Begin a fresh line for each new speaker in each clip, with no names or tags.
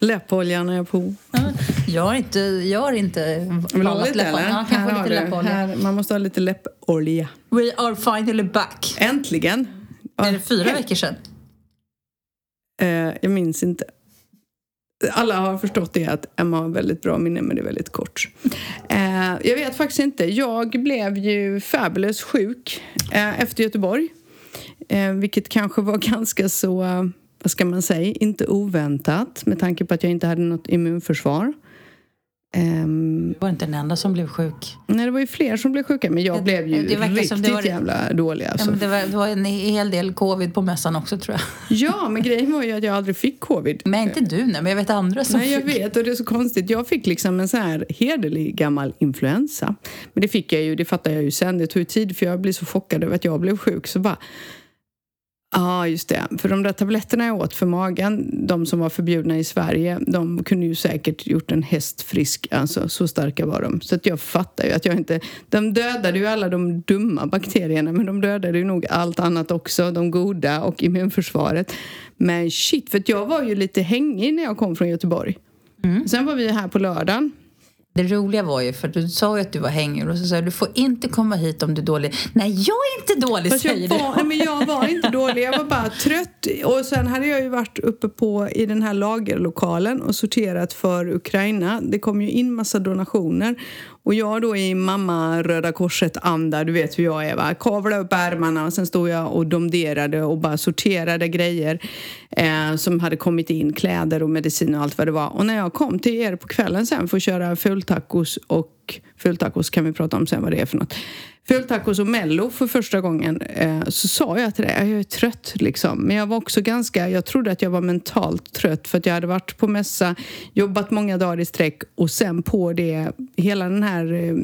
Läppoljan är på.
Jag har inte, jag har inte
lite
läpparna.
eller?
Ja,
Här
lite
du.
läppolja?
Här, man måste ha lite läppolja.
We are finally back.
Äntligen!
Är det fyra veckor sedan?
Eh, jag minns inte. Alla har förstått det att Emma har väldigt bra minne men det är väldigt kort. Eh, jag vet faktiskt inte. Jag blev ju fabulous sjuk eh, efter Göteborg. Eh, vilket kanske var ganska så, eh, vad ska man säga, inte oväntat med tanke på att jag inte hade något immunförsvar. Ehm,
Du var inte den enda som blev sjuk.
nej, det var ju fler som blev sjuka men jag
Det-
blev ju
det
riktigt
det var det.
jävla dålig.
Ja,
Alltså.
men det, var, det var en hel del covid på mässan också tror jag.
Ja, men grejen var ju att jag aldrig fick covid.
Men inte du, nej, men jag vet andra som
Nej, jag
fick.
vet och det är så konstigt. Jag fick liksom en så här hederlig gammal influensa. Men det fick jag ju, det fattar jag ju sen. Det tog tid för jag blev så chockad över att jag blev sjuk. Så bara, Ja, just det. För de där tabletterna jag åt för magen, de som var förbjudna i Sverige, de kunde ju säkert gjort en häst frisk. Alltså, så starka var de. Så att jag fattar ju att jag inte... De dödade ju alla de dumma bakterierna, men de dödade ju nog allt annat också. De goda och immunförsvaret. Men shit, för jag var ju lite hängig när jag kom från Göteborg. Sen var vi här på lördagen.
Det roliga var ju, för du sa ju att du var hängig och så sa jag, du får inte komma hit om du är dålig. Nej, jag är inte dålig,
Fast jag
säger
var, nej, men jag var inte dålig, jag var bara trött. Och sen hade jag ju varit uppe på i den här lagerlokalen och sorterat för Ukraina. Det kom ju in massa donationer. Och jag då i mamma Röda Korset-anda, du vet hur jag är va. Kavlade upp ärmarna och sen stod jag och domderade och bara sorterade grejer eh, som hade kommit in, kläder och medicin och allt vad det var. Och när jag kom till er på kvällen sen för att köra fulltacos och fulltacos kan vi prata om sen vad det är för något. Fulltacos och mello för första gången eh, så sa jag till dig, jag är trött liksom. Men jag var också ganska, jag trodde att jag var mentalt trött för att jag hade varit på mässa, jobbat många dagar i sträck och sen på det, hela den här eh,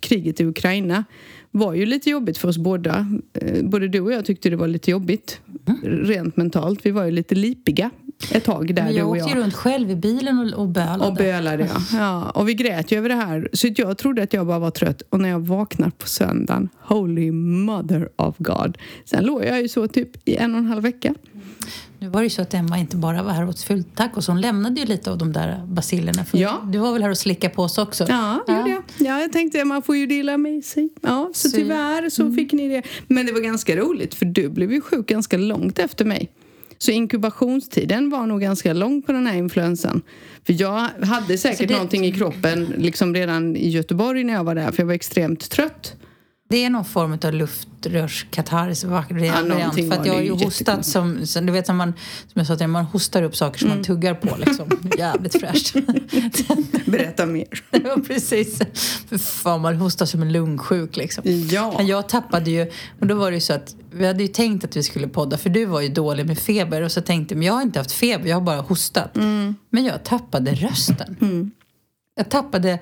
kriget i Ukraina var ju lite jobbigt för oss båda. Eh, både du och jag tyckte det var lite jobbigt. Rent mentalt. Vi var ju lite lipiga ett tag där
Men
du
jag
och
åkte
jag.
ju runt själv i bilen och, och bölade.
Och bölade ja. ja. Och vi grät ju över det här. Så jag trodde att jag bara var trött. Och när jag vaknar på söndagen, holy mother of God. Sen låg jag ju så typ i en och en halv vecka.
Nu var det ju så att Emma inte bara var här och åt fulltacos, hon lämnade ju lite av de där basillerna. För
Ja.
Du var väl här och slickade på oss också?
Ja, det gjorde jag. Ja, jag tänkte man får ju dela med sig. Ja, så,
Så-
tyvärr så fick ni det. Men det var ganska roligt för du blev ju sjuk ganska långt efter mig. Så inkubationstiden var nog ganska lång på den här influensan. För jag hade säkert
det-
någonting i kroppen liksom redan i Göteborg när jag var där för jag var extremt trött.
Det är någon form av luftrörskatarrs variant.
någonting
för att jag har ju hostat som, som, du vet som, man, som jag sa till dig, man hostar upp saker som
Mm.
man tuggar på liksom. Jävligt fräscht.
Berätta mer.
ja, precis. För fan, man hostar som en lungsjuk liksom.
Ja.
Men jag tappade ju, och då var det ju så att vi hade ju tänkt att vi skulle podda för du var ju dålig med feber och så tänkte jag, men jag har inte haft feber, jag har bara hostat.
Mm.
Men jag tappade rösten. Jag tappade,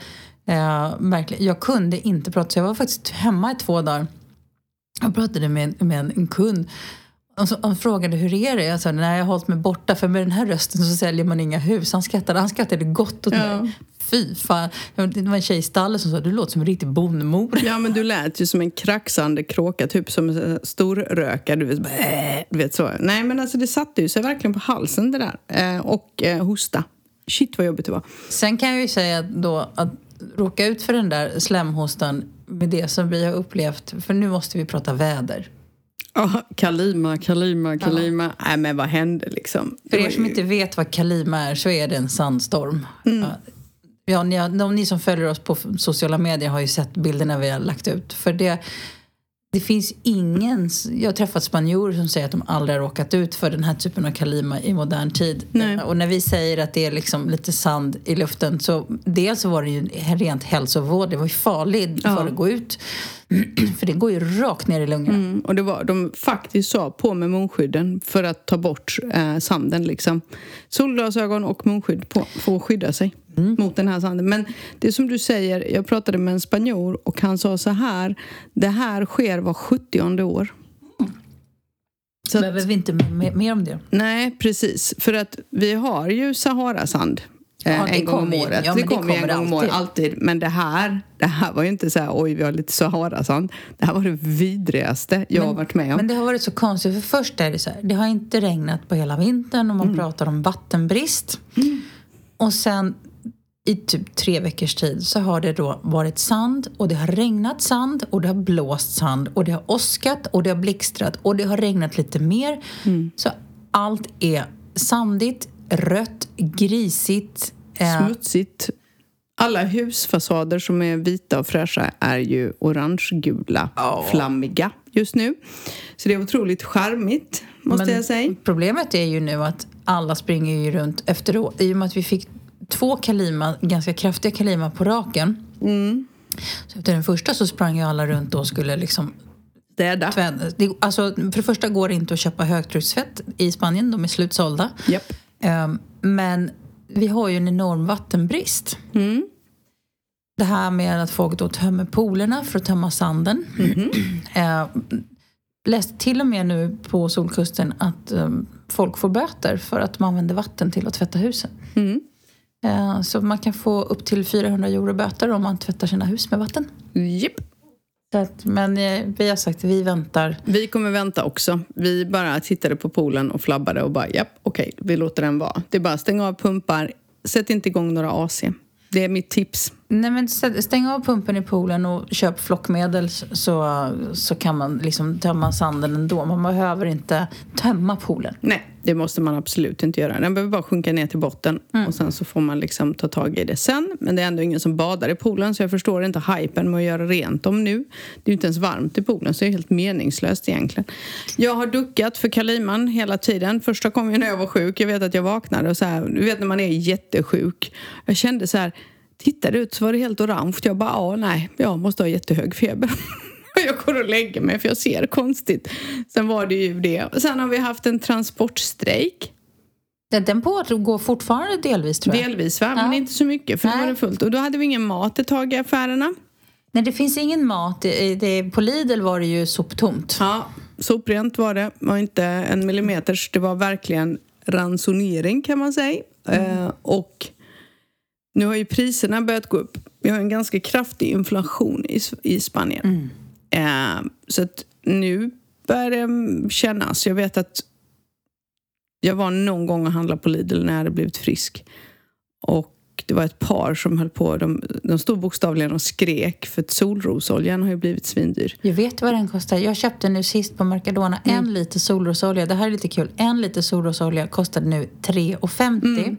eh, verkligen, jag kunde inte prata så jag var faktiskt hemma i två dagar. Jag pratade med, med en, en kund han frågade hur är det? Jag sa nej jag har hållit mig borta för med den här rösten så säljer man inga hus. Han skrattade, han skrattade gott åt
Ja.
mig. Fy fan. Det var en tjej i stallet som sa du låter som en riktig bondmor.
Ja, men du lät ju som en kraxande kråka, typ som en stor röka. Du vet, bara, äh, du vet så. Nej, men alltså det satte ju sig verkligen på halsen det där. Eh, och eh, hosta. Shit vad jobbigt det var.
Sen kan jag ju säga då att råka ut för den där slemhostan med det som vi har upplevt, för nu måste vi prata väder.
Ja, Kalima, Kalima, Kalima. Nej, men vad hände liksom?
För er som inte vet vad Kalima är så är det en sandstorm. Ja. Ja, ni, de, ni som följer oss på sociala medier har ju sett bilderna vi har lagt ut. För det, det finns ingen... Jag har träffat spanjorer som säger att de aldrig har råkat ut för den här typen av Kalima i modern tid.
Nej.
Och när vi säger att det är liksom lite sand i luften så dels så var det ju en rent hälsovård. Det var ju farligt
Ja.
för att gå ut. för det går ju rakt ner i lungorna.
Mm, och det var, de faktiskt sa på med munskydden för att ta bort eh, sanden. Liksom. Solglasögon och munskydd på för att skydda sig mot den här sanden. Men det som du säger, jag pratade med en spanjor och han sa så här. Det här sker var 70 år. Så att,
Behöver vi inte mer om det?
nej, precis. För att vi har ju Saharasand eh,
Ja, det
en gång om
kommer ju.
året.
Ja,
det
men det
kommer en gång om året,
alltid.
Men det här, det här var ju inte så här, oj vi har lite Sahara-sand. Det här var det vidrigaste jag har varit med om.
Men det har varit så konstigt, för först är det så här, det har inte regnat på hela vintern och
Mm.
man pratar om vattenbrist. Och sen i typ tre veckors tid så har det då varit sand och det har regnat sand och det har blåst sand och det har åskat och det har blixtrat och det har regnat lite mer.
Mm.
Så allt är sandigt, rött, grisigt. eh,
Smutsigt. Alla husfasader som är vita och fräscha är ju orangegula,
Ja.
flammiga just nu. Så det är otroligt charmigt, måste
Men
jag säga.
Problemet är ju nu att alla springer ju runt efteråt. I och med att vi fick två Kalima, ganska kraftiga Kalima på raken.
Mm.
Så efter den första så sprang ju alla runt och skulle liksom
Städa.
alltså, för det första går det inte att köpa högtrycksfett i Spanien, de är slutsålda.
Japp.
Ehm, men vi har ju en enorm vattenbrist.
Mm.
Det här med att folk då tömmer poolerna för att tömma sanden. Eh, läste till och med nu på Solkusten att eh, folk får böter för att man använder vatten till att tvätta husen.
Mm.
Så man kan få upp till 400 euro böter om man tvättar sina hus med vatten.
Japp.
Att, men eh, vi har sagt att vi väntar.
Vi kommer vänta också. Vi bara tittade på poolen och flabbade och bara, japp, okej, vi låter den vara. Det är bara stäng stänga av pumpar, sätt inte igång några AC. Det är mitt tips.
Nej, men stä- stäng av pumpen i poolen och köp flockmedel så, så kan man liksom tömma sanden ändå. Man behöver inte tömma poolen.
Nej, det måste man absolut inte göra. Den behöver bara sjunka ner till botten och sen så får man liksom ta tag i det sen. Men det är ändå ingen som badar i poolen så jag förstår inte hypen med att göra rent dem nu. Det är ju inte ens varmt i poolen så det är helt meningslöst egentligen. Jag har duckat för Kaliman hela tiden. Första kom ju när jag var sjuk. Jag vet att jag vaknade och så här, du vet när man är jättesjuk. Jag kände så här, tittade ut så var det helt orange. Jag bara, ja nej, jag måste ha jättehög feber. Jag går och lägger mig för jag ser konstigt. Sen var det ju det. Sen har vi haft en transportstrejk.
Den- Den pågår fortfarande delvis tror jag.
Delvis va,
Ja.
men inte så mycket för då var det fullt. Och då hade vi ingen mat ett tag i affärerna.
Nej, det finns ingen mat. Det, på Lidl var det ju soptomt.
Ja, soprent var det. Det var inte en millimeters. Det var verkligen ransonering kan man säga. Eh, och nu har ju priserna börjat gå upp. Vi har en ganska kraftig inflation i, i Spanien. Eh, så att nu börjar det kännas. Jag vet att jag var någon gång och handlade på Lidl när jag hade blivit frisk. Och det var ett par som höll på. De, de stod bokstavligen och skrek för att solrosoljan har ju blivit svindyr.
Jag vet vad den kostar. Jag köpte nu sist på Mercadona en liter solrosolja. Det här är lite kul. En liter solrosolja kostade nu 3,50.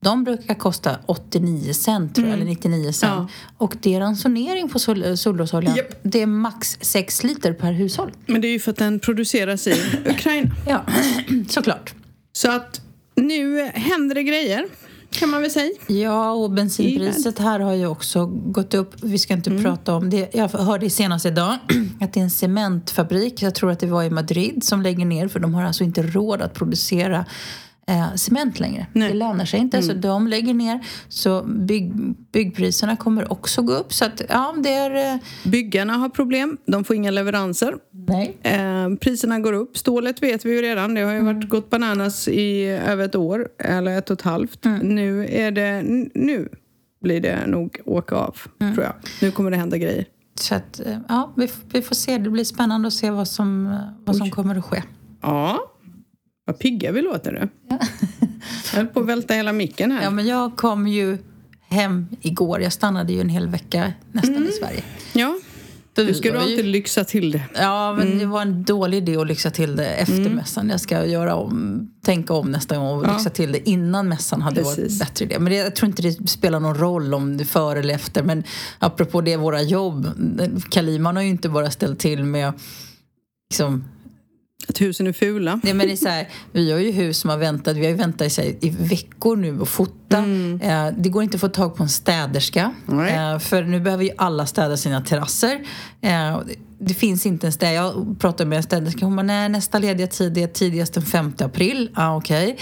De brukar kosta 89 cent tror jag, eller 99 cent.
Ja.
Och det är ransonering på sol, solrosolja.
Japp.
Det är max 6 liter per hushåll.
Men det är ju för att den produceras i Ukraina.
Ja, såklart.
Så att nu händer det grejer, kan man väl säga.
Ja, och bensinpriset här har ju också gått upp. Vi ska inte prata om det. Jag hörde senast idag att det är en cementfabrik, jag tror att det var i Madrid, som lägger ner för de har alltså inte råd att producera eh, cement längre.
Nej.
Det lönar sig inte, så de lägger ner. Så bygg, byggpriserna kommer också gå upp. Så att, ja, det är... Eh,
Byggarna har problem, de får inga leveranser.
nej.
Eh, priserna går upp. Stålet vet vi ju redan. Det har ju varit gått bananas i över ett år, eller ett och ett halvt. Nu är det... Nu blir det nog åka av, tror jag. Nu kommer det hända grejer.
Så att, eh, ja, vi, vi får se. Det blir spännande att se vad som, vad som kommer att ske.
Ja, vad pigga vi låter nu. Jag höll på att välta hela micken här.
Ja, men jag kom ju hem igår. Jag stannade ju en hel vecka nästan i Sverige.
Ja,
För
du du
var ju-
alltid lyxa till det.
Ja, men det var en dålig idé att lyxa till det efter mässan. Jag ska göra om, tänka om nästa gång och
Ja.
lyxa till det innan mässan hade varit
Precis.
en bättre idé. Men det, jag tror inte det spelar någon roll om det är före eller efter. Men apropå det, våra jobb. Kaliman har ju inte bara ställt till med liksom,
Att husen är fula.
Nej, men det är så här, vi har ju hus som har väntat, vi har väntat i, här, i veckor nu och fota. Eh, det går inte att få tag på en städerska. Eh, för nu behöver ju alla städa sina terrasser. Eh, det, finns inte en städ. Jag pratade med en städerska, hon bara, nej nästa lediga tid är tidigast den 5 april. Ah, okej.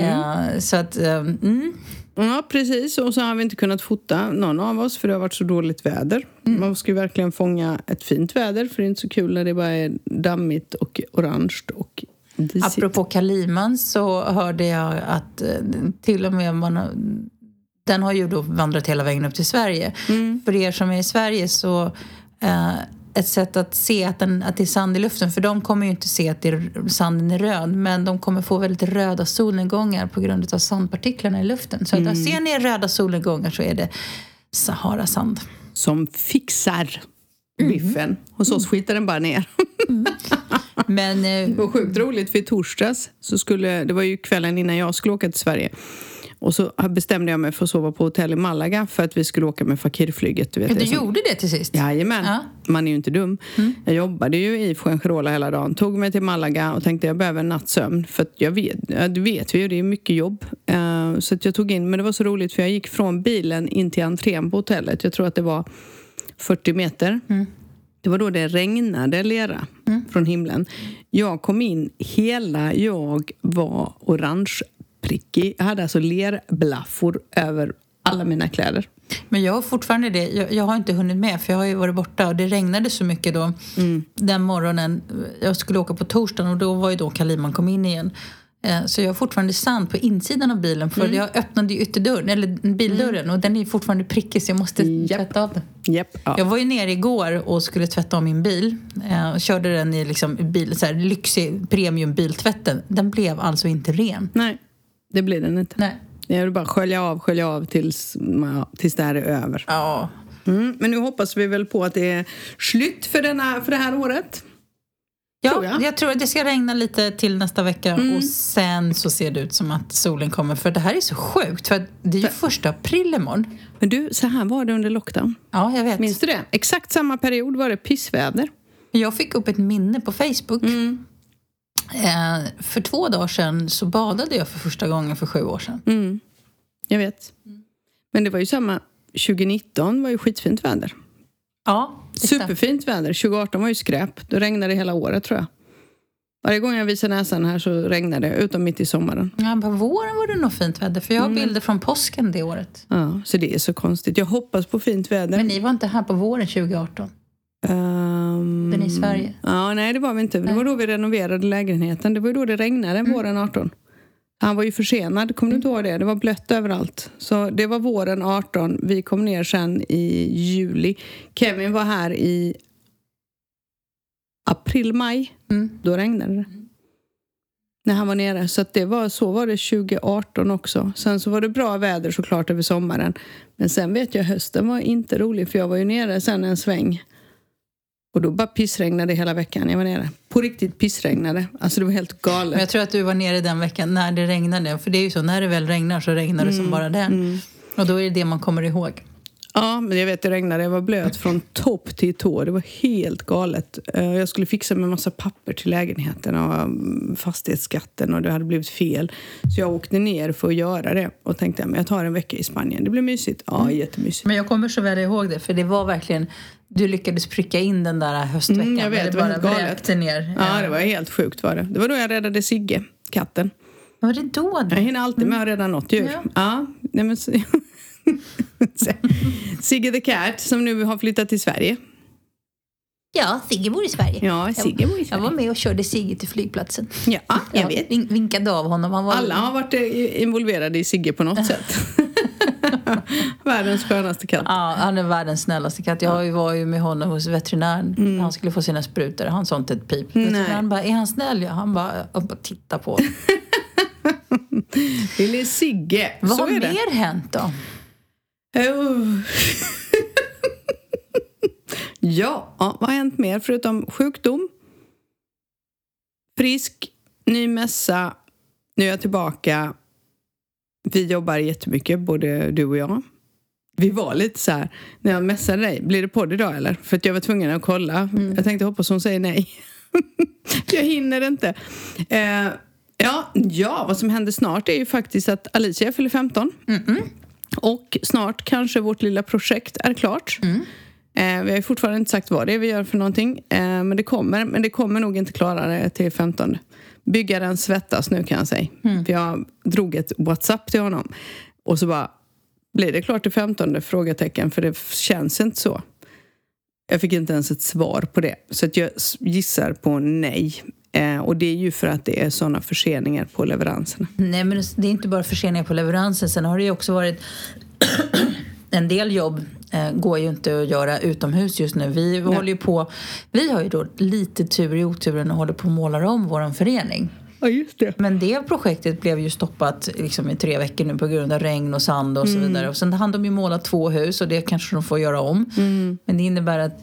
Eh, så att, eh, mm.
Ja, precis. Och så har vi inte kunnat fota någon av oss för det har varit så dåligt väder. Man ska ju verkligen fånga ett fint väder för det är inte så kul när det bara är dammigt och orange och disigt.
Apropå Kaliman så hörde jag att eh, till och med man den har ju då vandrat hela vägen upp till Sverige.
Mm.
För er som är i Sverige så eh, ett sätt att se att, den, att det är sand i luften, för de kommer ju inte se att det är, sanden är röd, men de kommer få väldigt röda solnedgångar på grund av sandpartiklarna i luften. Så
Mm.
att ser ni röda solnedgångar så är det Sahara-sand.
Som fixar biffen. Hos oss skiter den bara ner.
Men eh,
Det var sjukt roligt för i torsdags så skulle, det var ju kvällen innan jag skulle åka till Sverige. Och så bestämde jag mig för att sova på hotell i Malaga för att vi skulle åka med Fakirflyget. Du vet,
du
det
gjorde det till sist?
Jajamän,
Ja.
man är ju inte dum. Jag jobbade ju i Fuengirola hela dagen. Tog mig till Malaga och tänkte jag behöver en natts sömn. För jag vet, det vet vi ju, det är mycket jobb. Eh, så jag tog in, men det var så roligt för jag gick från bilen in till entrén på hotellet. Jag tror att det var 40 meter. Det var då det regnade lera från himlen. Jag kom in, hela jag var orangeprickig. Jag hade alltså lerblaffor över alla mina kläder.
Men jag har fortfarande det. Jag, jag har inte hunnit med för jag har ju varit borta och det regnade så mycket då den morgonen. Jag skulle åka på torsdagen och då var ju då Kaliman kom in igen. Eh, Så jag har fortfarande sand på insidan av bilen för jag öppnade ju ytterdörren, eller bildörren och den är fortfarande prickig så jag måste
Japp.
tvätta av den.
Japp, ja.
Jag var ju nere igår och skulle tvätta om min bil. Eh, och körde den i liksom bil, så här, lyxig premiumbiltvätten. Den blev alltså inte ren.
Nej, det blir den inte.
Nej.
Jag vill bara skölja av, skölja av tills, ja, tills det här är över.
Ja.
Mm, men nu hoppas vi väl på att det är slut för, denna, för det här året.
Ja,
Tror
jag.
jag.
tror att det ska regna lite till nästa vecka och sen så ser det ut som att solen kommer. För det här är så sjukt, för det är ju första april imorgon.
Men du, så här var det under lockdown.
Ja, jag vet.
Minns du det? Exakt samma period var det pissväder.
Jag fick upp ett minne på Facebook. Eh, för två dagar sedan så badade jag för första gången för sju år sedan.
Mm, jag vet. Men det var ju samma, 2019 var ju skitfint väder.
Ja.
Superfint väder. 2018 var ju skräp. Då regnade det hela året tror jag. Varje gång jag visar näsan här så regnar det, utom mitt i sommaren.
Ja, på våren var det nog fint väder, för jag har bilder från påsken det året.
Ja, så det är så konstigt. Jag hoppas på fint väder.
Men ni var inte här på våren 2018?
Um,
Den är i Sverige?
Ja, nej det var vi inte. Det var då vi renoverade lägenheten. Det var då det regnade
Mm.
våren 18. Han var ju försenad, kommer du inte ihåg det? Det var blött överallt. Så det var våren 18. Vi kom ner sen i juli. Kevin var här i april, maj.
Mm.
Då regnade det. När han var nere. Så det var, så var det 2018 också. Sen så var det bra väder såklart över sommaren. Men sen vet jag hösten var inte rolig för jag var ju nere sen en sväng. Och då bara pissregnade hela veckan jag var nere. På riktigt pissregnade. Alltså det var helt
Men
galet.
jag tror att du var nere den veckan när det regnade. För det är ju så, när det väl regnar så regnar det som bara det. Och då är det det man kommer ihåg.
Ja, men jag vet det regnade. Jag var blöt från topp till tå. Det var helt galet. Eh, Jag skulle fixa med massa papper till lägenheten och mm, fastighetsskatten och det hade blivit fel. Så jag åkte ner för att göra det och tänkte att jag tar en vecka i Spanien. Det blir mysigt. Ja, jättemysigt.
Men jag kommer så väl ihåg det, för det var verkligen... Du lyckades pricka in den där höstveckan.
Mm, jag vet,
när
det var helt galet.
ner.
Ja, det var helt sjukt var det. Det var då jag räddade Sigge, katten.
Var det då?
Jag hinner alltid med att rädda något djur.
Ja.
Ja, nej men... Sigge the Cat som nu har flyttat till Sverige.
Ja, Sigge bor i Sverige.
Ja, Sigge bor i
Jag
Sverige.
var med och körde Sigge till flygplatsen.
Ja, jag vet.
vin- vinkade av honom. Han var...
Alla har varit involverade i Sigge på något sätt. Världens skönaste katt.
Ja, han är världens snällaste katt. Jag var ju med honom hos veterinären
Mm.
när han skulle få sina sprutor. Han sa inte ett pip. Veterinären bara, är han snäll? Ja, han bara, jag bara titta på.
Lille Sigge.
Vad
Så
har
är det.
mer hänt då?
Oh. ja, ja, vad har hänt mer förutom sjukdom? Frisk, ny mässa. Nu är jag tillbaka. Vi jobbar jättemycket, både du och jag. Vi var lite så här, när jag messade dig, blir det podd idag eller? För att jag var tvungen att kolla. Jag tänkte hoppas hon säger nej. jag hinner inte. Eh, ja, ja, vad som händer snart är ju faktiskt att Alicia fyller 15. Och snart kanske vårt lilla projekt är klart. Eh, vi har fortfarande inte sagt vad det är vi gör för någonting. Eh, men det kommer. Men det kommer nog inte klara det till 15. Byggaren svettas nu kan jag säga. För jag drog ett WhatsApp till honom. Och så bara, blir det klart till 15? Frågetecken. För det känns inte så. Jag fick inte ens ett svar på det. Så att jag gissar på nej. Eh, och det är ju för att det är sådana förseningar på leveranserna.
Nej, men det är inte bara förseningar på leveransen. Sen har det ju också varit en del jobb eh, går ju inte att göra utomhus just nu. Vi håller ju på, vi har ju då lite tur i oturen och håller på att måla om vår förening.
Ja, just det.
Men det projektet blev ju stoppat liksom, i tre veckor nu på grund av regn och sand och så vidare. Och sen hann de ju måla två hus och det kanske de får göra om. Men det innebär att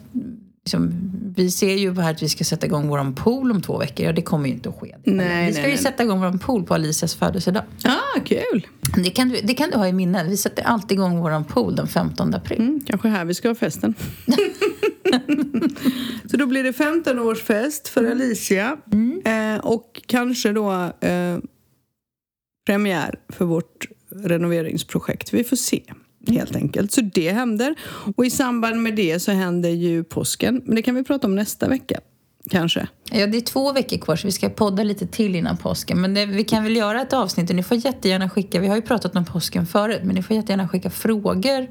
liksom, vi ser ju här att vi ska sätta igång vår pool om två veckor. Ja, det kommer ju inte att ske.
Nej,
vi ska
nej,
ju
nej.
sätta igång vår pool på Alicias födelsedag.
Ah, kul!
Det kan, du, det kan du ha i minnet. Vi sätter alltid igång vår pool den 15 april.
Mm, kanske här vi ska ha festen. så då blir det 15-årsfest för Alicia. Eh, och kanske då eh, premiär för vårt renoveringsprojekt. Vi får se. Helt enkelt. Så det händer. Och i samband med det så händer ju påsken. Men det kan vi prata om nästa vecka. Kanske.
Ja, det är två veckor kvar så vi ska podda lite till innan påsken. Men det, vi kan väl göra ett avsnitt och ni får jättegärna skicka, vi har ju pratat om påsken förut, men ni får jättegärna skicka frågor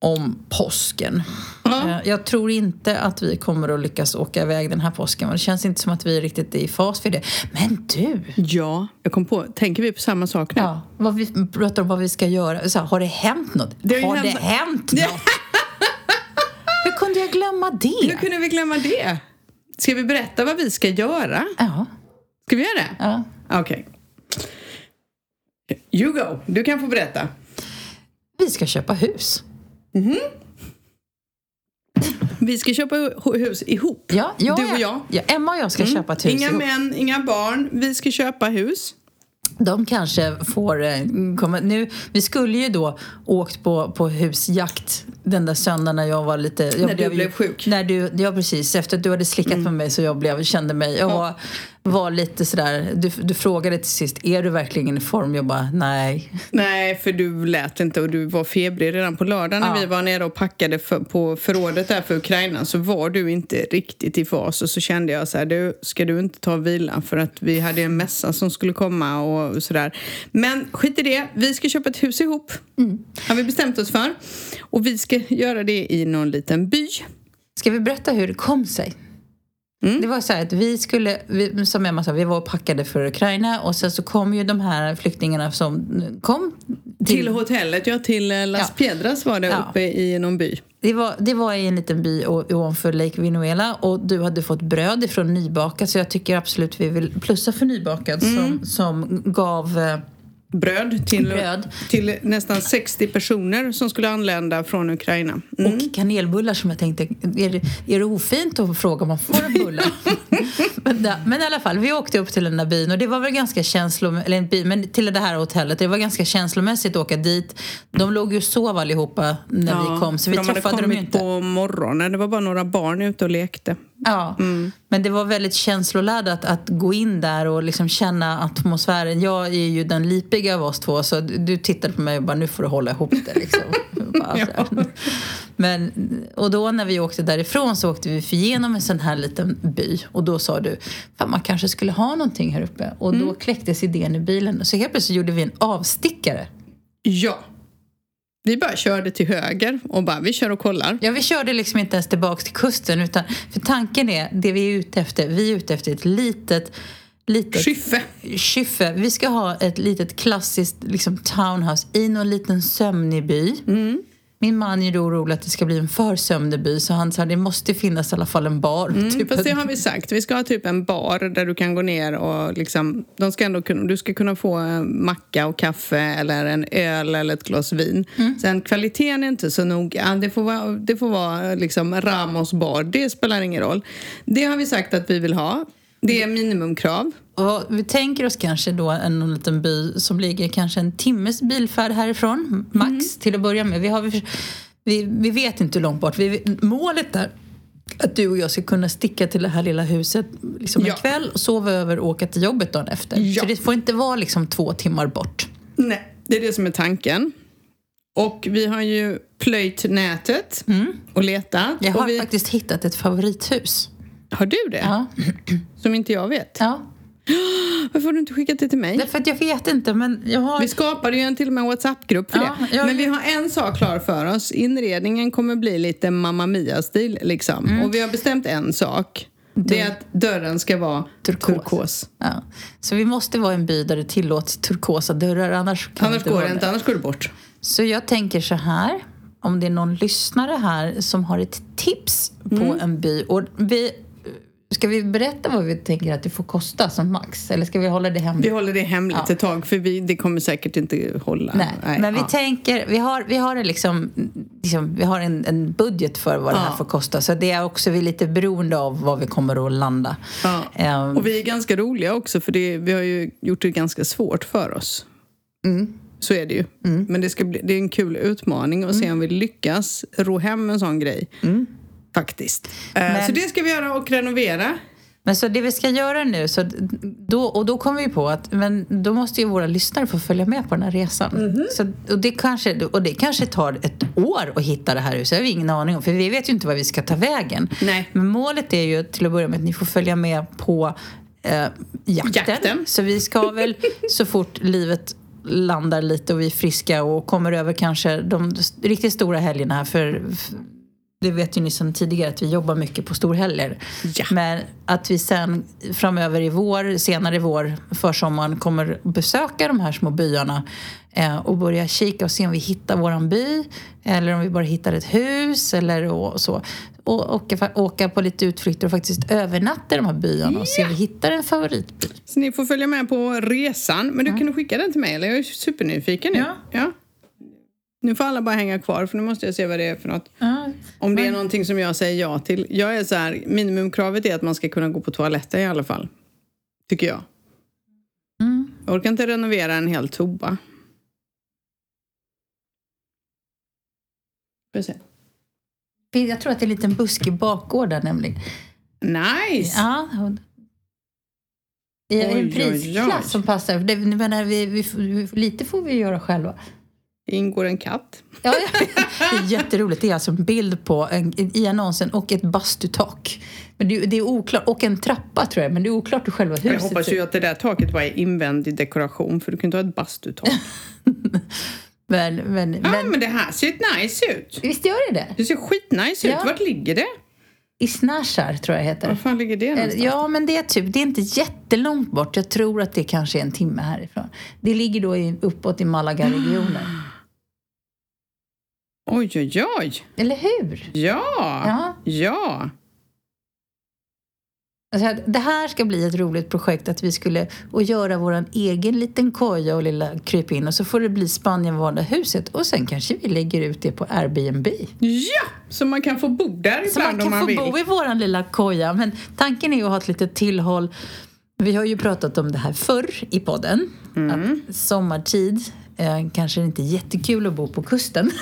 om påsken.
Ja.
Eh, Jag tror inte att vi kommer att lyckas åka iväg den här påsken. Det känns inte som att vi riktigt är i fas för det. Men du!
Ja, jag kom på. Tänker vi på samma sak nu?
Ja, vad vi pratar om vad vi ska göra. Så här, har det hänt något?
Det har
har
hänt-
det hänt något? Hur kunde jag glömma
Hur
det?
kunde vi glömma det? Ska vi berätta vad vi ska göra?
Ja,
Ska vi göra det?
ja.
Okej. You go. Du kan få berätta.
Vi ska köpa hus.
Vi ska köpa hu- hus ihop.
Ja, jag,
Du och jag.
Ja, Emma och jag ska köpa ett hus
Inga
ihop.
män, inga barn. Vi ska köpa hus.
De kanske får eh, komma... Nu, vi skulle ju då åkt på, på husjakt den där söndagen när jag var lite... Jag
När du
ju-
blev sjuk.
När du, ja, precis. Efter att du hade slickat
Mm.
på mig så jag blev, kände mig... Jag var, lite sådär... Du, du frågade till sist, är du verkligen i form? Jag bara, nej.
Nej, för du lät inte och du var febrig redan på lördagen när
Ja.
vi var nere och packade för, på förrådet där för Ukraina så var du inte riktigt i fas och så kände jag så här, du, ska du inte ta vila för att vi hade en mässa som skulle komma och sådär. Men skit i det, vi ska köpa ett hus ihop. Har vi bestämt oss för. Och vi ska göra det i någon liten by.
Ska vi berätta hur det kom sig?
Mm.
Det var så här att vi skulle, vi, som Emma sa, vi var packade för Ukraina och sen så kom ju de här flyktingarna som kom
Till hotellet, ja till eh, Las
Ja.
Piedras var det
Ja.
uppe i någon by.
Det var, det var i en liten by ovanför Lake Vinuela och du hade fått bröd ifrån Nybakad så jag tycker absolut vi vill plussa för Nybakad som, som gav...
Bröd till,
Bröd.
till nästan 60 personer som skulle anlända från Ukraina. Mm.
Och kanelbullar som jag tänkte, är det, är det ofint att fråga om man får en bulle? men, da, men i alla fall, vi åkte upp till den där byn och det var väl ganska känslomässigt, eller en by, men till det här hotellet, det var ganska känslomässigt att åka dit. De låg ju och sov allihopa när vi kom, så vi
de hade
träffade dem
kommit
ju inte.
på morgonen. Det var bara några barn ute och lekte.
Ja,
Mm.
Men det var väldigt känsloladdat att gå in där och liksom känna atmosfären. Jag är ju den lipiga av oss två så du tittade på mig och bara nu får du hålla ihop det liksom. Bara. Men, och då när vi åkte därifrån så åkte vi igenom en sån här liten by och då sa du att man kanske skulle ha någonting här uppe och
Mm.
då kläcktes idén i bilen så helt plötsligt gjorde vi en avstickare.
Ja. Vi bara körde till höger och bara, vi kör och kollar.
Ja, vi körde liksom inte ens tillbaka till kusten utan för tanken är, det vi är ute efter, vi är ute efter ett litet litet
Skyffe.
Kyffe. Vi ska ha ett litet klassiskt liksom, townhouse i någon liten sömnig by.
Mm.
Min man är orolig att det ska bli en för sömnig by så han sa det måste finnas i alla fall en bar.
Mm,
typ
fast det har vi sagt. Vi ska ha typ en bar där du kan gå ner och liksom, de ska ändå kunna, du ska kunna få en macka och kaffe eller en öl eller ett glas vin.
Mm.
Sen kvaliteten är inte så noga. Det får vara, det får vara liksom Ramos bar. Det spelar ingen roll. Det har vi sagt att vi vill ha. Det är minimumkrav.
Och vi tänker oss kanske då en liten by som ligger kanske en timmes bilfärd härifrån, max
Mm.
till att börja med. Vi, har, vi, vi vet inte hur långt bort. Vi, målet är att du och jag ska kunna sticka till det här lilla huset liksom
Ja.
en kväll, sova över och åka till jobbet dagen efter.
Ja.
Så det får inte vara liksom två timmar bort.
Nej, det är det som är tanken. Och vi har ju plöjt nätet och letat.
Mm. Jag har
och vi,
faktiskt hittat ett favorithus.
har du det?
Ja.
Som inte jag vet?
ja.
Varför har du inte skickat det till mig?
Därför att jag vet inte, men jag har...
Vi skapade ju en till och med WhatsApp-grupp för
Ja,
det.
jag
Men vi har en sak klar för oss. Inredningen kommer bli lite Mamma Mia-stil. Liksom.
Mm.
Och vi har bestämt en sak. Det är att dörren ska vara
Turkos.
turkos.
Ja. Så vi måste vara en by där det tillåts turkosa dörrar, annars kan
Annars går det inte, annars går det bort.
Så jag tänker så här, om det är någon lyssnare här som har ett tips på
Mm.
en by. Och vi, ska vi berätta vad vi tänker att det får kosta som max? Eller ska vi hålla det hemligt?
Vi håller det hemligt
Ja.
ett tag för vi, det kommer säkert inte hålla.
Nej, men vi
ja.
tänker, vi har, vi har, en liksom, liksom, vi har en, en budget för vad det här
Ja.
får kosta. Så det är också vi är lite beroende av vad vi kommer att landa.
Ja.
Ehm,
Och vi är ganska roliga också för det, vi har ju gjort det ganska svårt för oss.
Mm.
Så är det ju. Men det, ska bli, det är en kul utmaning att se om vi lyckas ro hem en sån grej. Faktiskt. Eh,
Men-
Så det ska vi göra och renovera.
Men så det vi ska göra nu, så då, och då kommer vi på att men då måste ju våra lyssnare få följa med på den här resan.
Mhm.
Så, och, det kanske, och det kanske tar ett år att hitta det här huset, det har vi ingen aning om. För vi vet ju inte var vi ska ta vägen.
Nej.
Men målet är ju till att börja med att ni får följa med på eh, jakten.
Jakten.
Så vi ska väl så fort livet landar lite och vi är friska och kommer över kanske de riktigt stora helgerna här för det vet ju ni sedan tidigare att vi jobbar mycket på storhelger.
Ja.
Men att vi sen framöver i vår, senare i vår, försommaren kommer besöka de här små byarna eh, och börja kika och se om vi hittar våran by eller om vi bara hittar ett hus eller och så. Och åka, åka på lite utflykter och faktiskt övernatta i de här byarna och se om vi hittar en favoritby.
Så ni får följa med på resan. Men du kan du skicka den till mig? Eller? Jag är supernyfiken nu.
Ja.
ja. Nu får alla bara hänga kvar för nu måste jag se vad det är för något.
Ja.
Om det är någonting som jag säger ja till. Jag är så här, minimumkravet är att man ska kunna gå på toaletten i alla fall. Tycker jag.
Mm.
Jag orkar inte renovera en hel toa. Jag
tror att det är en liten buskig bakgård där nämligen.
Nice!
Ja. I en prisklass som passar. Det, jag menar, vi, vi, lite får vi göra själva.
Det ingår en katt.
Ja. Det är jätteroligt. Det är alltså en bild på en, i annonsen och ett bastutak. Men det, det är oklart. Och en trappa tror jag, men det är oklart hur själva huset
Jag hoppas ju
ut.
att det där taket bara är invändig dekoration för du kan inte ha ett bastutak.
Men, men,
Ja,
men,
men det här ser nice ut.
visst gör det det?
Det ser skitnice ut.
Ja.
Vart ligger det?
I Snashar tror jag heter.
Var fan ligger det någonstans?
Ja, men det är typ, det är inte jättelångt bort. Jag tror att det kanske är en timme härifrån. Det ligger då i, uppåt i Malaga-regionen.
Oj, oj, oj.
Eller hur?
Ja.
Ja.
Ja.
Alltså, det här ska bli ett roligt projekt att vi skulle och göra vår egen liten koja och lilla kryp in och så får det bli Spanien huset och sen kanske vi lägger ut det på Airbnb.
Ja! Så man kan få bo där
Så
ibland
man
om
kan
man
få
vill.
bo i vår lilla koja. Men tanken är att ha ett litet tillhåll. Vi har ju pratat om det här förr i podden.
Mm.
Att sommartid eh, kanske inte är jättekul att bo på kusten.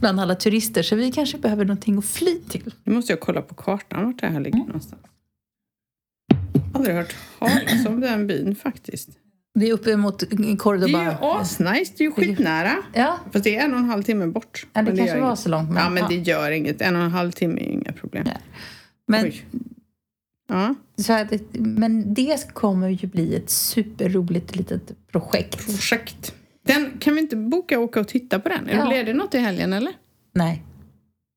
Bland alla turister. Så vi kanske behöver någonting att fly till.
Nu måste jag kolla på kartan vart det här ligger
Mm.
någonstans. Aldrig hört talas om den byn faktiskt.
Det är uppe mot
Det är ju
Cordoba.
asnice, det är ju skitnära.
Ja,
Fast det är en och en halv timme bort.
Ja, det
Men
kanske var
inget.
så långt, men-
ja, men
ja.
det gör inget. En och en halv timme är inga problem.
Nej. men,
Oj. Ja,
så att, men det kommer ju bli ett superroligt litet projekt.
projekt. Den, kan vi inte boka och åka och titta på den? Är
Ja.
du ledig något i helgen eller?
Nej,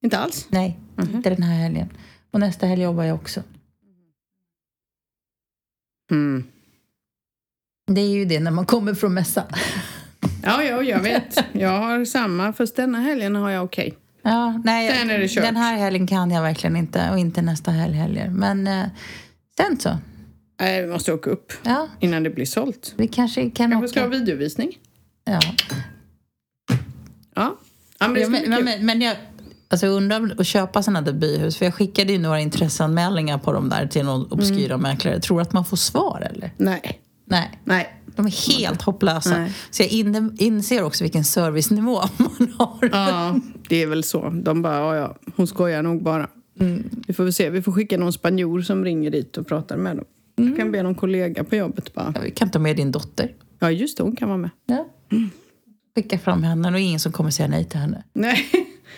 Inte alls?
nej, inte den här helgen. Och nästa helg jobbar jag också.
Mm.
Det är ju det när man kommer från mässan.
Ja, ja, jag vet. Jag har samma, fast denna helgen har jag okej.
Ja, nej,
Sen är det kört.
Den här helgen kan jag verkligen inte och inte nästa helg heller. Men eh, sen så.
Nej, vi måste åka upp
Ja,
innan det blir sålt.
vi kanske kan
Kanske ska ha
åka.
videovisning.
Ja.
Ja. ja men det
Ja,
ska
men,
bli
men,
kul.
men, men jag alltså, undrar att köpa sådana där byhus. För jag skickade ju några intresseanmälningar på dem där till någon obskyra
Mm.
mäklare. Tror du att man får svar eller?
Nej.
Nej.
Nej.
De är helt hopplösa.
Nej.
Så jag in, inser också vilken servicenivå man har.
Ja, det är väl så. De bara, ja, hon skojar nog bara.
Mm.
Vi får väl se. Vi får skicka någon spanjor som ringer dit och pratar med dem.
Mm.
Jag kan be någon kollega på jobbet bara.
Ja, Vi kan ta med din dotter.
Ja, just det. Hon kan vara med.
Ja. Skicka fram henne och ingen som kommer säga nej till henne.
Nej.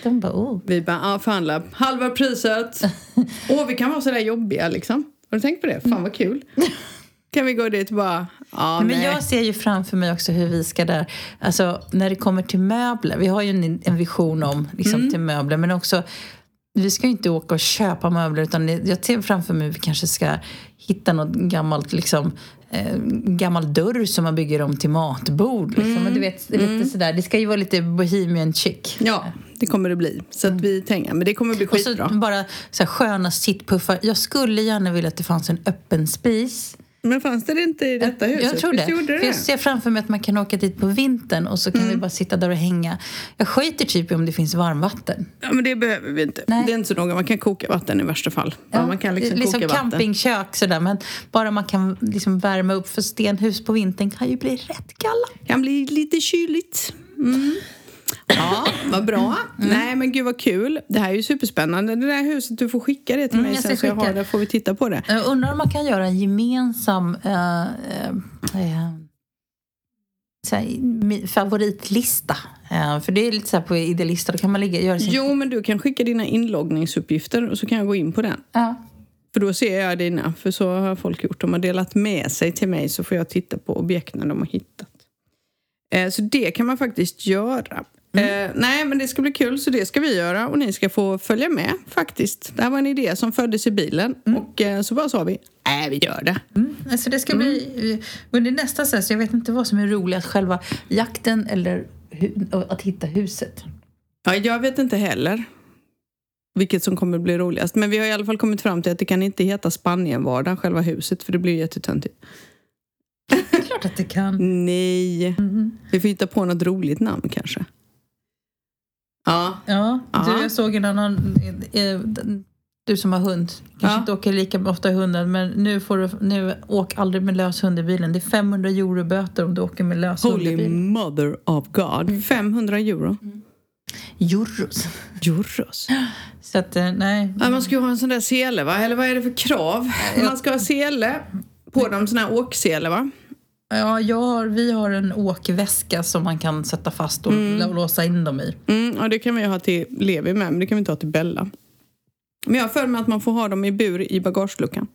De bara, oh.
Vi bara, ja, förhandla halva priset. Åh, vi kan vara sådär jobbiga liksom. Har du tänkt på det? Fan vad kul. Kan vi gå dit bara, ja,
Men
nej.
jag ser ju framför mig också hur vi ska där, alltså när det kommer till möbler. Vi har ju en, en vision om liksom, till möbler men också vi ska ju inte åka och köpa möbler utan jag ser framför mig att vi kanske ska hitta något gammalt liksom eh, gammal dörr som man bygger om till matbord. Liksom.
Mm.
Du vet, lite
Mm.
sådär. Det ska ju vara lite bohemian chic.
Ja, det kommer det bli. Så att vi tänker, men det kommer bli
Och så
skitbra.
bara så här, sköna sittpuffar. Jag skulle gärna vilja att det fanns en öppen spis.
Men fanns det inte i detta huset?
Jag tror det.
Gjorde det
jag ser framför mig att man kan åka dit på vintern och så kan vi bara sitta där och hänga. Jag skiter typ i om det finns varmvatten.
Ja, men det behöver vi inte.
Nej.
Det är inte så noga. Man kan koka vatten i värsta fall. Ja, man kan liksom,
liksom
koka vatten.
campingkök sådär. Men bara man kan liksom värma upp för stenhus på vintern kan ju bli rätt kalla.
kan bli lite kyligt. Mm. Ja, vad bra.
Mm.
Nej, men gud vad kul. Det här är ju superspännande. Det där huset, du får skicka det till
Mm,
mig
ska
sen så jag har det. får vi titta på det.
Jag undrar om man kan göra en gemensam eh, så här, favoritlista. Eh, för det är lite så på idealista, då kan man ligga, göra sin...
Jo, men du kan skicka dina inloggningsuppgifter och så kan jag gå in på den.
Ja.
För då ser jag dina, för så har folk gjort. De har delat med sig till mig så får jag titta på objekten de har hittat. Eh, så det kan man faktiskt göra. Eh, nej, men det ska bli kul, så det ska vi göra. Och ni ska få följa med faktiskt. Det här var en idé som föddes i bilen. Och eh, så bara sa vi, nej vi gör det.
Mm. Alltså det ska bli... nästan så här, så jag vet inte vad som är roligast, själva jakten eller att hitta huset.
Ja, jag vet inte heller vilket som kommer bli roligast. Men vi har i alla fall kommit fram till att det kan inte heta Spanienvardag, själva huset, för det blir jättetöntigt.
Klart att det kan.
Nej, vi får hitta på något roligt namn kanske. Ja,
Ja, du, jag såg en annan... eh, Du som har hund, kanske
Ja.
inte åker lika ofta i hunden, men nu får du... Nu, åk aldrig med lös hund i bilen. Det är 500 euro böter om du åker med lös hund i
Holy
bilen.
mother of God. 500 euro.
Euros.
Euros.
Så att, eh, nej.
Ja, man ska ju ha en sån där sele, va? Eller vad är det för krav? Man ska ha sele på dem, sån här åksele, va?
Ja, jag har, vi har en åkväska som man kan sätta fast och låsa in dem i.
Mm, ja, det kan vi ha till Levi med, men det kan vi inte ha till Bella. Men jag har för mig att man får ha dem i bur i bagageluckan.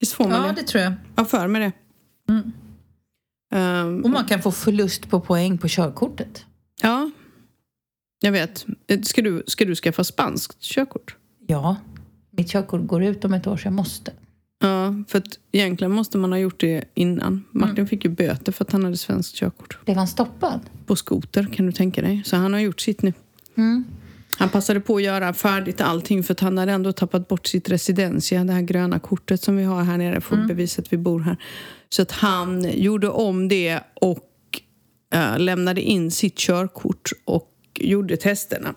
Visst får man
Ja,
det?
det tror jag.
Jag för mig det.
Mm.
Ehm,
Och man kan få förlust på poäng på körkortet.
ja, jag vet. Ska du, ska du skaffa spanskt körkort?
Ja, mitt körkort går ut om ett år så jag måste.
Ja, för att egentligen måste man ha gjort det innan. Martin fick ju böter för att han hade svenskt körkort.
Blev han stoppad?
På skoter, kan du tänka dig. Så han har gjort sitt nu.
Mm.
Han passade på att göra färdigt allting för att han hade ändå tappat bort sitt residensia, det här gröna kortet som vi har här nere för att bevisa att vi bor här. Så att han gjorde om det och eh, lämnade in sitt körkort och gjorde testerna.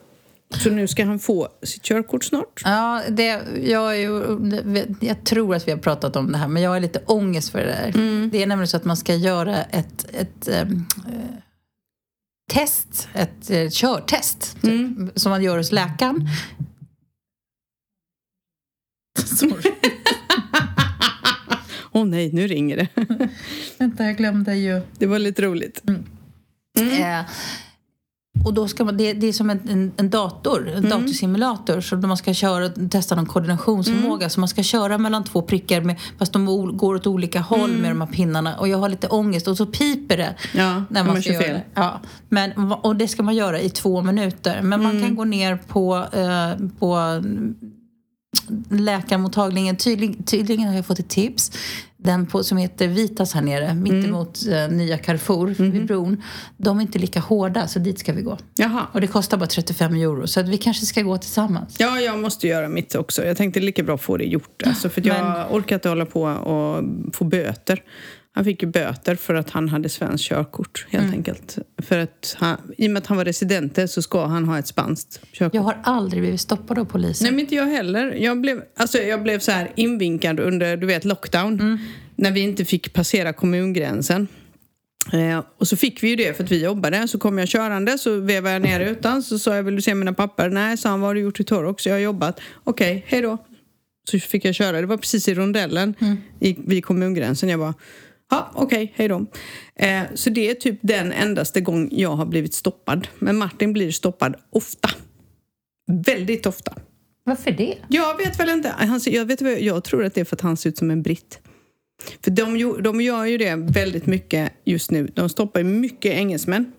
Så nu ska han få sitt körkort snart.
Ja, det, jag, är ju, jag tror att vi har pratat om det här, men jag har lite ångest för det där. Det är nämligen så att man ska göra ett, ett eh, test, ett eh, körtest, typ, som man gör hos läkaren. Sorry.
Åh nej, nu ringer det.
Vänta, jag glömde ju.
Det var lite roligt.
Eh, och då ska man, det, det är som en, en, en dator, en datorsimulator. Så man ska köra, testa någon koordinationsförmåga. Så man ska köra mellan två prickar med, fast de går åt olika håll med de här pinnarna. Och jag har lite ångest och så piper det.
Ja,
när man
man
ska göra
fel.
det. Ja. Men, och det ska man göra i två minuter. Men man kan gå ner på, eh, på mm, läkarmottagningen. Tydligen, tydligen har jag fått ett tips. Den på, som heter Vitas här nere, mittemot eh, nya Carrefour vid bron. De är inte lika hårda, så dit ska vi gå.
Jaha.
Och det kostar bara 35 euro, så att vi kanske ska gå tillsammans.
Ja, jag måste göra mitt också. Jag tänkte lika bra få det gjort. Alltså, för jag
Men-
orkar inte hålla på och få böter. Han fick ju böter för att han hade svenskt körkort, helt
Mm.
enkelt. För att han, I och med att han var resident så ska han ha ett spanskt körkort.
Jag har aldrig blivit stoppad av polisen.
Nej, men inte jag heller. Jag blev, alltså, jag blev så här invinkad under du vet, lockdown.
Mm.
När vi inte fick passera kommungränsen. Eh, och så fick vi ju det för att vi jobbade. Så kom jag körande, så vevade jag ner rutan. Så sa jag, vill du se mina papper? Nej, sa han, vad har du gjort i Torrox? Jag har jobbat. Okej, hej då. Så fick jag köra. Det var precis i rondellen i, vid kommungränsen. Jag bara, ja, okej, hej då. Eh, så det är typ den endaste gång jag har blivit stoppad. Men Martin blir stoppad ofta. Väldigt ofta.
Varför det?
Jag vet väl inte. Han, jag, vet, jag tror att det är för att han ser ut som en britt. För de, de gör ju det väldigt mycket just nu. De stoppar ju mycket engelsmän.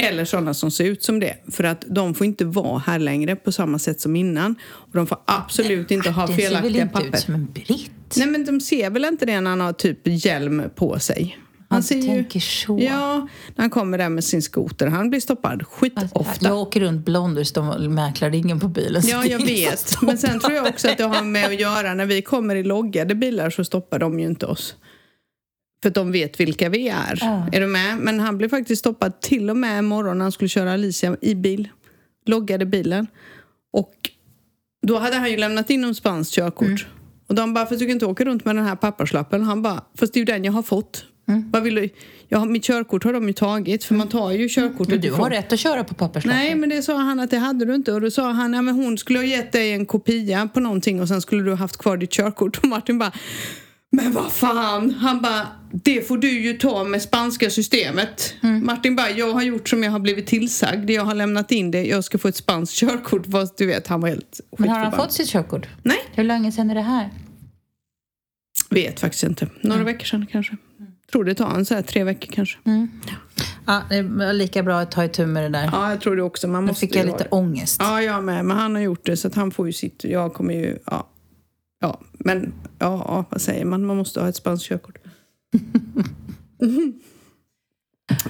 Eller sådana som ser ut som det. För att de får inte vara här längre på samma sätt som innan. Och de får absolut inte ha
Den ser väl
felaktiga
inte
papper.
ut som en britt?
Nej men de ser väl inte det när han har typ hjälm på sig.
Han
ser
tänker så.
Ja, när han kommer där med sin skoter. Han blir stoppad skitofta.
Jag åker runt blond och står mäklarringen på bilen.
Ja,
det
jag vet. Men sen tror jag också att det har med att göra när vi kommer i loggade bilar så stoppar de ju inte oss. För att de vet vilka vi är.
Ja.
Är du med? Men han blev faktiskt stoppad till och med imorgon när han skulle köra Alicia i bil. Loggade bilen. Och då hade han ju lämnat in om spanskt körkort.
Mm.
Och de bara, för du kan inte åka runt med den här papperslappen. Han bara, fast det är ju den jag har fått.
Mm.
Vad vill du? Jag har, mitt körkort har de ju tagit, för man tar ju körkortet
Men du
ifrån-
har rätt att köra på papperslappen.
Nej, men det sa han att det hade du inte. Och då sa han, ja men hon skulle ha gett dig en kopia på någonting och sen skulle du ha haft kvar ditt körkort. Och Martin bara, men vad fan! Han bara, det får du ju ta med spanska systemet.
Mm.
Martin bara, jag har gjort som jag har blivit tillsagd. Jag har lämnat in det, jag ska få ett spanskt körkort. Fast du vet, han var helt
Men har han fått sitt körkort?
Nej,
Hur länge sedan är det här?
vet faktiskt inte. Några
Mm.
veckor sedan kanske. Tror det tar en så här tre veckor kanske.
Ja, det var lika bra att ta itu med det där.
Ja, jag tror det också. Man
Nu
måste
fick jag lite
det.
ångest.
Ja, jag med. Men han har gjort det så att han får ju sitt. Jag kommer ju... Ja, ja men ja, ja, vad säger man? Man måste ha ett spanskt körkort.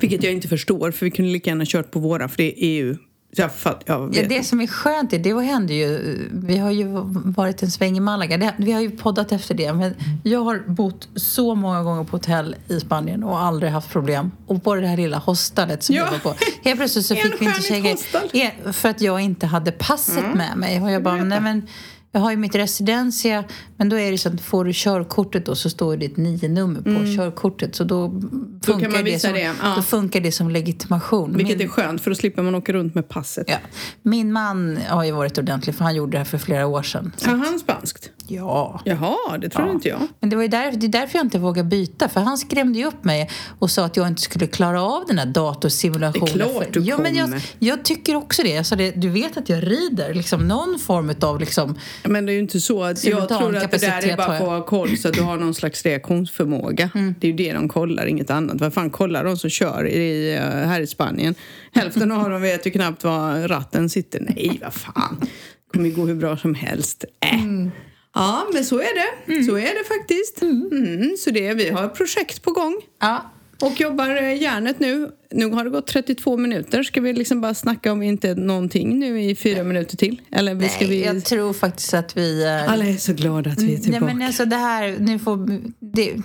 Vilket jag inte förstår, för vi kunde lika gärna kört på våra, för det är EU. Jag, fatt, jag vet.
Ja, det som är skönt är, det hände ju, vi har ju varit en sväng i Malaga, det, vi har ju poddat efter det, men jag har bott så många gånger på hotell i Spanien och aldrig haft problem. Och på det här lilla hostelet som
Ja.
jag var på, helt plötsligt så fick vi inte. Ja, för att jag inte hade passet med mig. Och jag bara, nej men jag har ju mitt residencia, men då är det så att får du körkortet då så står det ett nio-nummer på körkortet. Så då funkar,
man
det, som,
det, ja.
då funkar det som legitimation.
Vilket
Min-
är skönt, för då slipper man åka runt med passet.
Ja. Min man har ju varit ordentlig för han gjorde det här för flera år sedan. Så,
han spanskt?
Ja.
Jaha, det tror
Ja.
inte jag.
Men det, var ju där, det är därför jag inte vågar byta. För han skrämde ju upp mig och sa att jag inte skulle klara av den här datorsimulationen.
Det är klart du
ja, men jag, jag tycker också det. Jag sa det. Du vet att jag rider. Liksom någon form av... Liksom,
Men det är ju inte så att jag tror att det där är
kapacitet
bara
har
för att ha koll så att du har någon slags reaktionsförmåga. Det är ju det de kollar, inget annat. Vad fan kollar de som kör i, eh, här i Spanien? Hälften av dem vet ju knappt var ratten sitter. Nej, vad fan. Det kommer ju gå hur bra som helst. Äh. Ja, men så är det. Så är det faktiskt. Mm, så det är, vi har projekt på gång.
ja,
Och jobbar eh, järnet nu. Nu har det gått 32 minuter. Ska vi liksom bara snacka om inte någonting nu i fyra minuter till? Eller ska
nej,
vi...
jag tror faktiskt att vi... eh,
Alla är så glada att vi är
Nej,
tillbaka.
men alltså det här... Nu får... Det,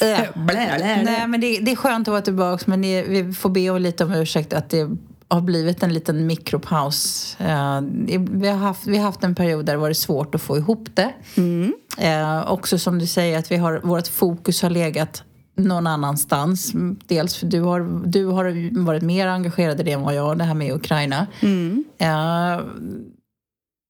Äh. Nej, men det, det är skönt att vara tillbaka men det, vi får be om lite om ursäkt att det har blivit en liten mikropaus. Eh, vi, har haft, vi har haft en period där det varit svårt att få ihop det. Eh, också som du säger att vi har, vårt fokus har legat någon annanstans. Dels för du har, du har varit mer engagerad i det än vad jag, det här med Ukraina. Eh,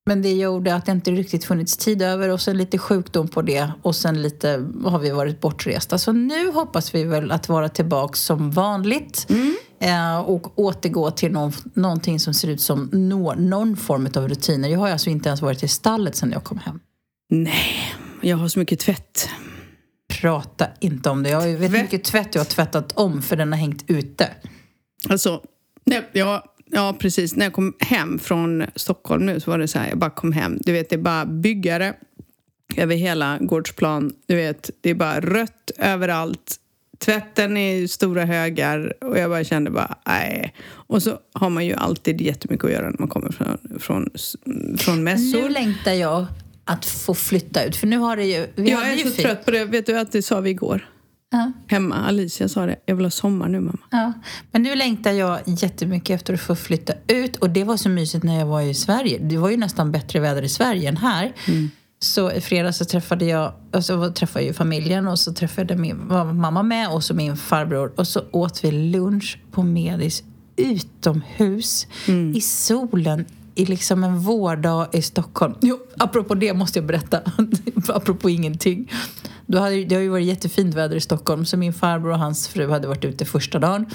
men det gjorde att det inte riktigt funnits tid över och sen lite sjukdom på det och sen lite har vi varit bortresta. Så nu hoppas vi väl att vara tillbaka som vanligt eh, och återgå till någon, någonting som ser ut som nå, någon form av rutiner. Jag har alltså inte ens varit i stallet sen jag kom hem.
Nej, jag har så mycket tvätt.
Prata inte om det. Jag vet hur mycket tvätt jag har tvättat om för den har hängt ute.
Alltså, nej, ja, ja, precis. När jag kom hem från Stockholm nu så var det så här, jag bara kom hem. Du vet, det är bara byggare över hela gårdsplan. Du vet, det är bara rött överallt. Tvätten är stora högar och jag bara kände bara, nej. Och så har man ju alltid jättemycket att göra när man kommer från, från, från mässor.
Nu längtar jag att få flytta ut för nu har det ju... Vi
jag är
ju
så
fint.
trött på det. Vet du att det sa vi igår?
Ja.
Hemma, Alicia sa det. Jag vill ha sommar nu mamma.
Ja, men nu längtar jag jättemycket efter att få flytta ut och det var så mysigt när jag var i Sverige. Det var ju nästan bättre väder i Sverige än här. Så i fredags så träffade jag, och så träffade jag familjen och så träffade min, mamma med och så min farbror och så åt vi lunch på Medis utomhus i solen i liksom en vårdag i Stockholm. Jo, apropå det måste jag berätta, apropå ingenting. Då hade, det har ju varit jättefint väder i Stockholm så min farbror och hans fru hade varit ute första dagen.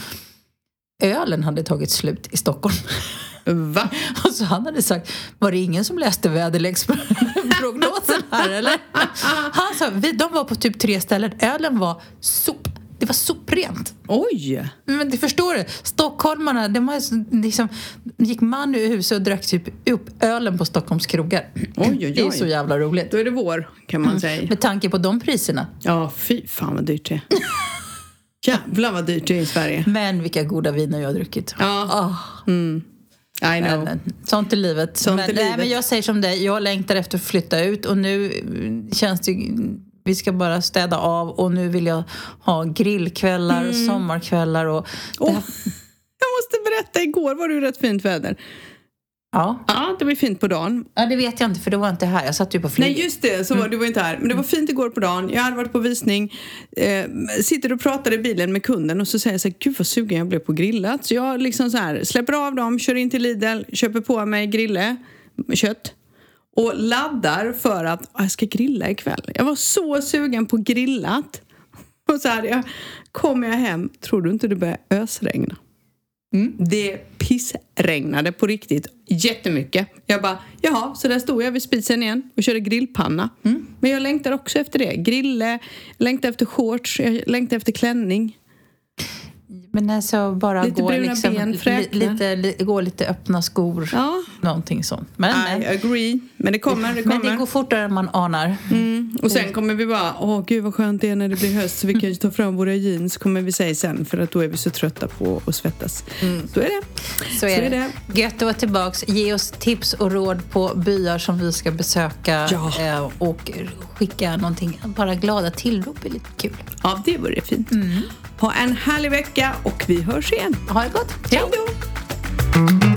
Ölen hade tagit slut i Stockholm.
Va?
Och så han hade sagt, var det ingen som läste väderleksprognosen här eller? Han sa, vi, de var på typ tre ställen. Ölen var Det var soprent.
Oj!
Men det förstår du, stockholmarna, de har liksom, gick man ur huset och drack typ upp ölen på Stockholms krogar.
Oj, oj,
Det är
oj.
så jävla roligt.
Då är det vår, kan man säga.
Med tanke på de priserna.
Ja, fy fan vad dyrt det är. Jävlar vad dyrt det är i Sverige.
Men vilka goda viner jag har druckit.
Ja,
Ah,
I know.
men, sånt är livet.
Sånt
men,
är
Nej,
livet.
men jag säger som dig, jag längtar efter att flytta ut och nu mm, känns det vi ska bara städa av och nu vill jag ha grillkvällar,
Mm.
sommarkvällar och...
Åh,
här-
jag måste berätta, igår var det ju rätt fint väder.
ja.
Ja, det var ju fint på dagen.
ja, det vet jag inte för det var inte här. Jag satt ju på flyget.
Nej, just det, så var, du var inte här. Men det var fint igår på dagen. Jag hade varit på visning. Eh, sitter och pratar i bilen med kunden och så säger jag så här, gud vad sugen jag blev på grillat. Så jag liksom så här, släpper av dem, kör in till Lidl, köper på mig grille, kött. Och laddar för att "Ah, jag ska grilla ikväll. Jag var så sugen på grillat. Och så här, jag, kommer jag hem, tror du inte det börjar ösregna? Det pissregnade på riktigt jättemycket. Jag bara, jaha, så där stod jag vid spisen igen och körde grillpanna. Men jag längtar också efter det. Grille, längtar efter shorts, jag längtar efter klänning.
Men alltså bara
Lite
gå, liksom,
ben,
li, lite, li, gå lite öppna skor.
Ja,
Någonting sånt. Men,
I
men,
agree. Men det kommer, det
men
kommer.
det går fortare än man anar.
Mm. Och sen kommer vi bara, åh gud vad skönt det är när det blir höst så vi kan ju ta fram våra jeans kommer vi säga sen för att då är vi så trötta på att svettas. Så är det.
Så är,
Så är
det. Gött att vara tillbaks. Ge oss tips och råd på byar som vi ska besöka.
Ja.
eh, Och skicka någonting. Bara glada tillrop är lite kul.
Ja, det vore fint. Ha en härlig vecka och vi hörs igen.
Ha det gott.
Hej då!